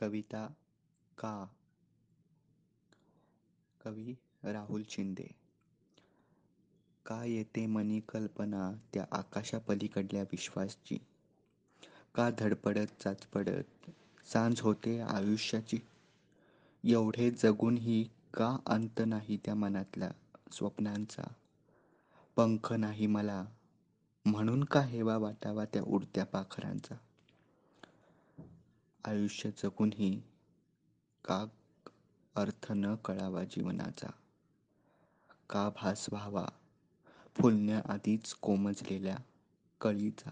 कविता का? कवी राहुल शिंदे. का येते मनी कल्पना त्या आकाशापलीकडल्या विश्वासची? का धडपडत चाचपडत सांज होते आयुष्याची? एवढे जगूनही का अंत नाही त्या मनातल्या स्वप्नांचा? पंख नाही मला. म्हणून का हेवा वाटावा त्या उडत्या पाखरांचा? आयुष्य जगूनही का अर्थ न कळावा जीवनाचा. का भास व्हावा? फुलण्या आधीच कोमजलेल्या कळीचा.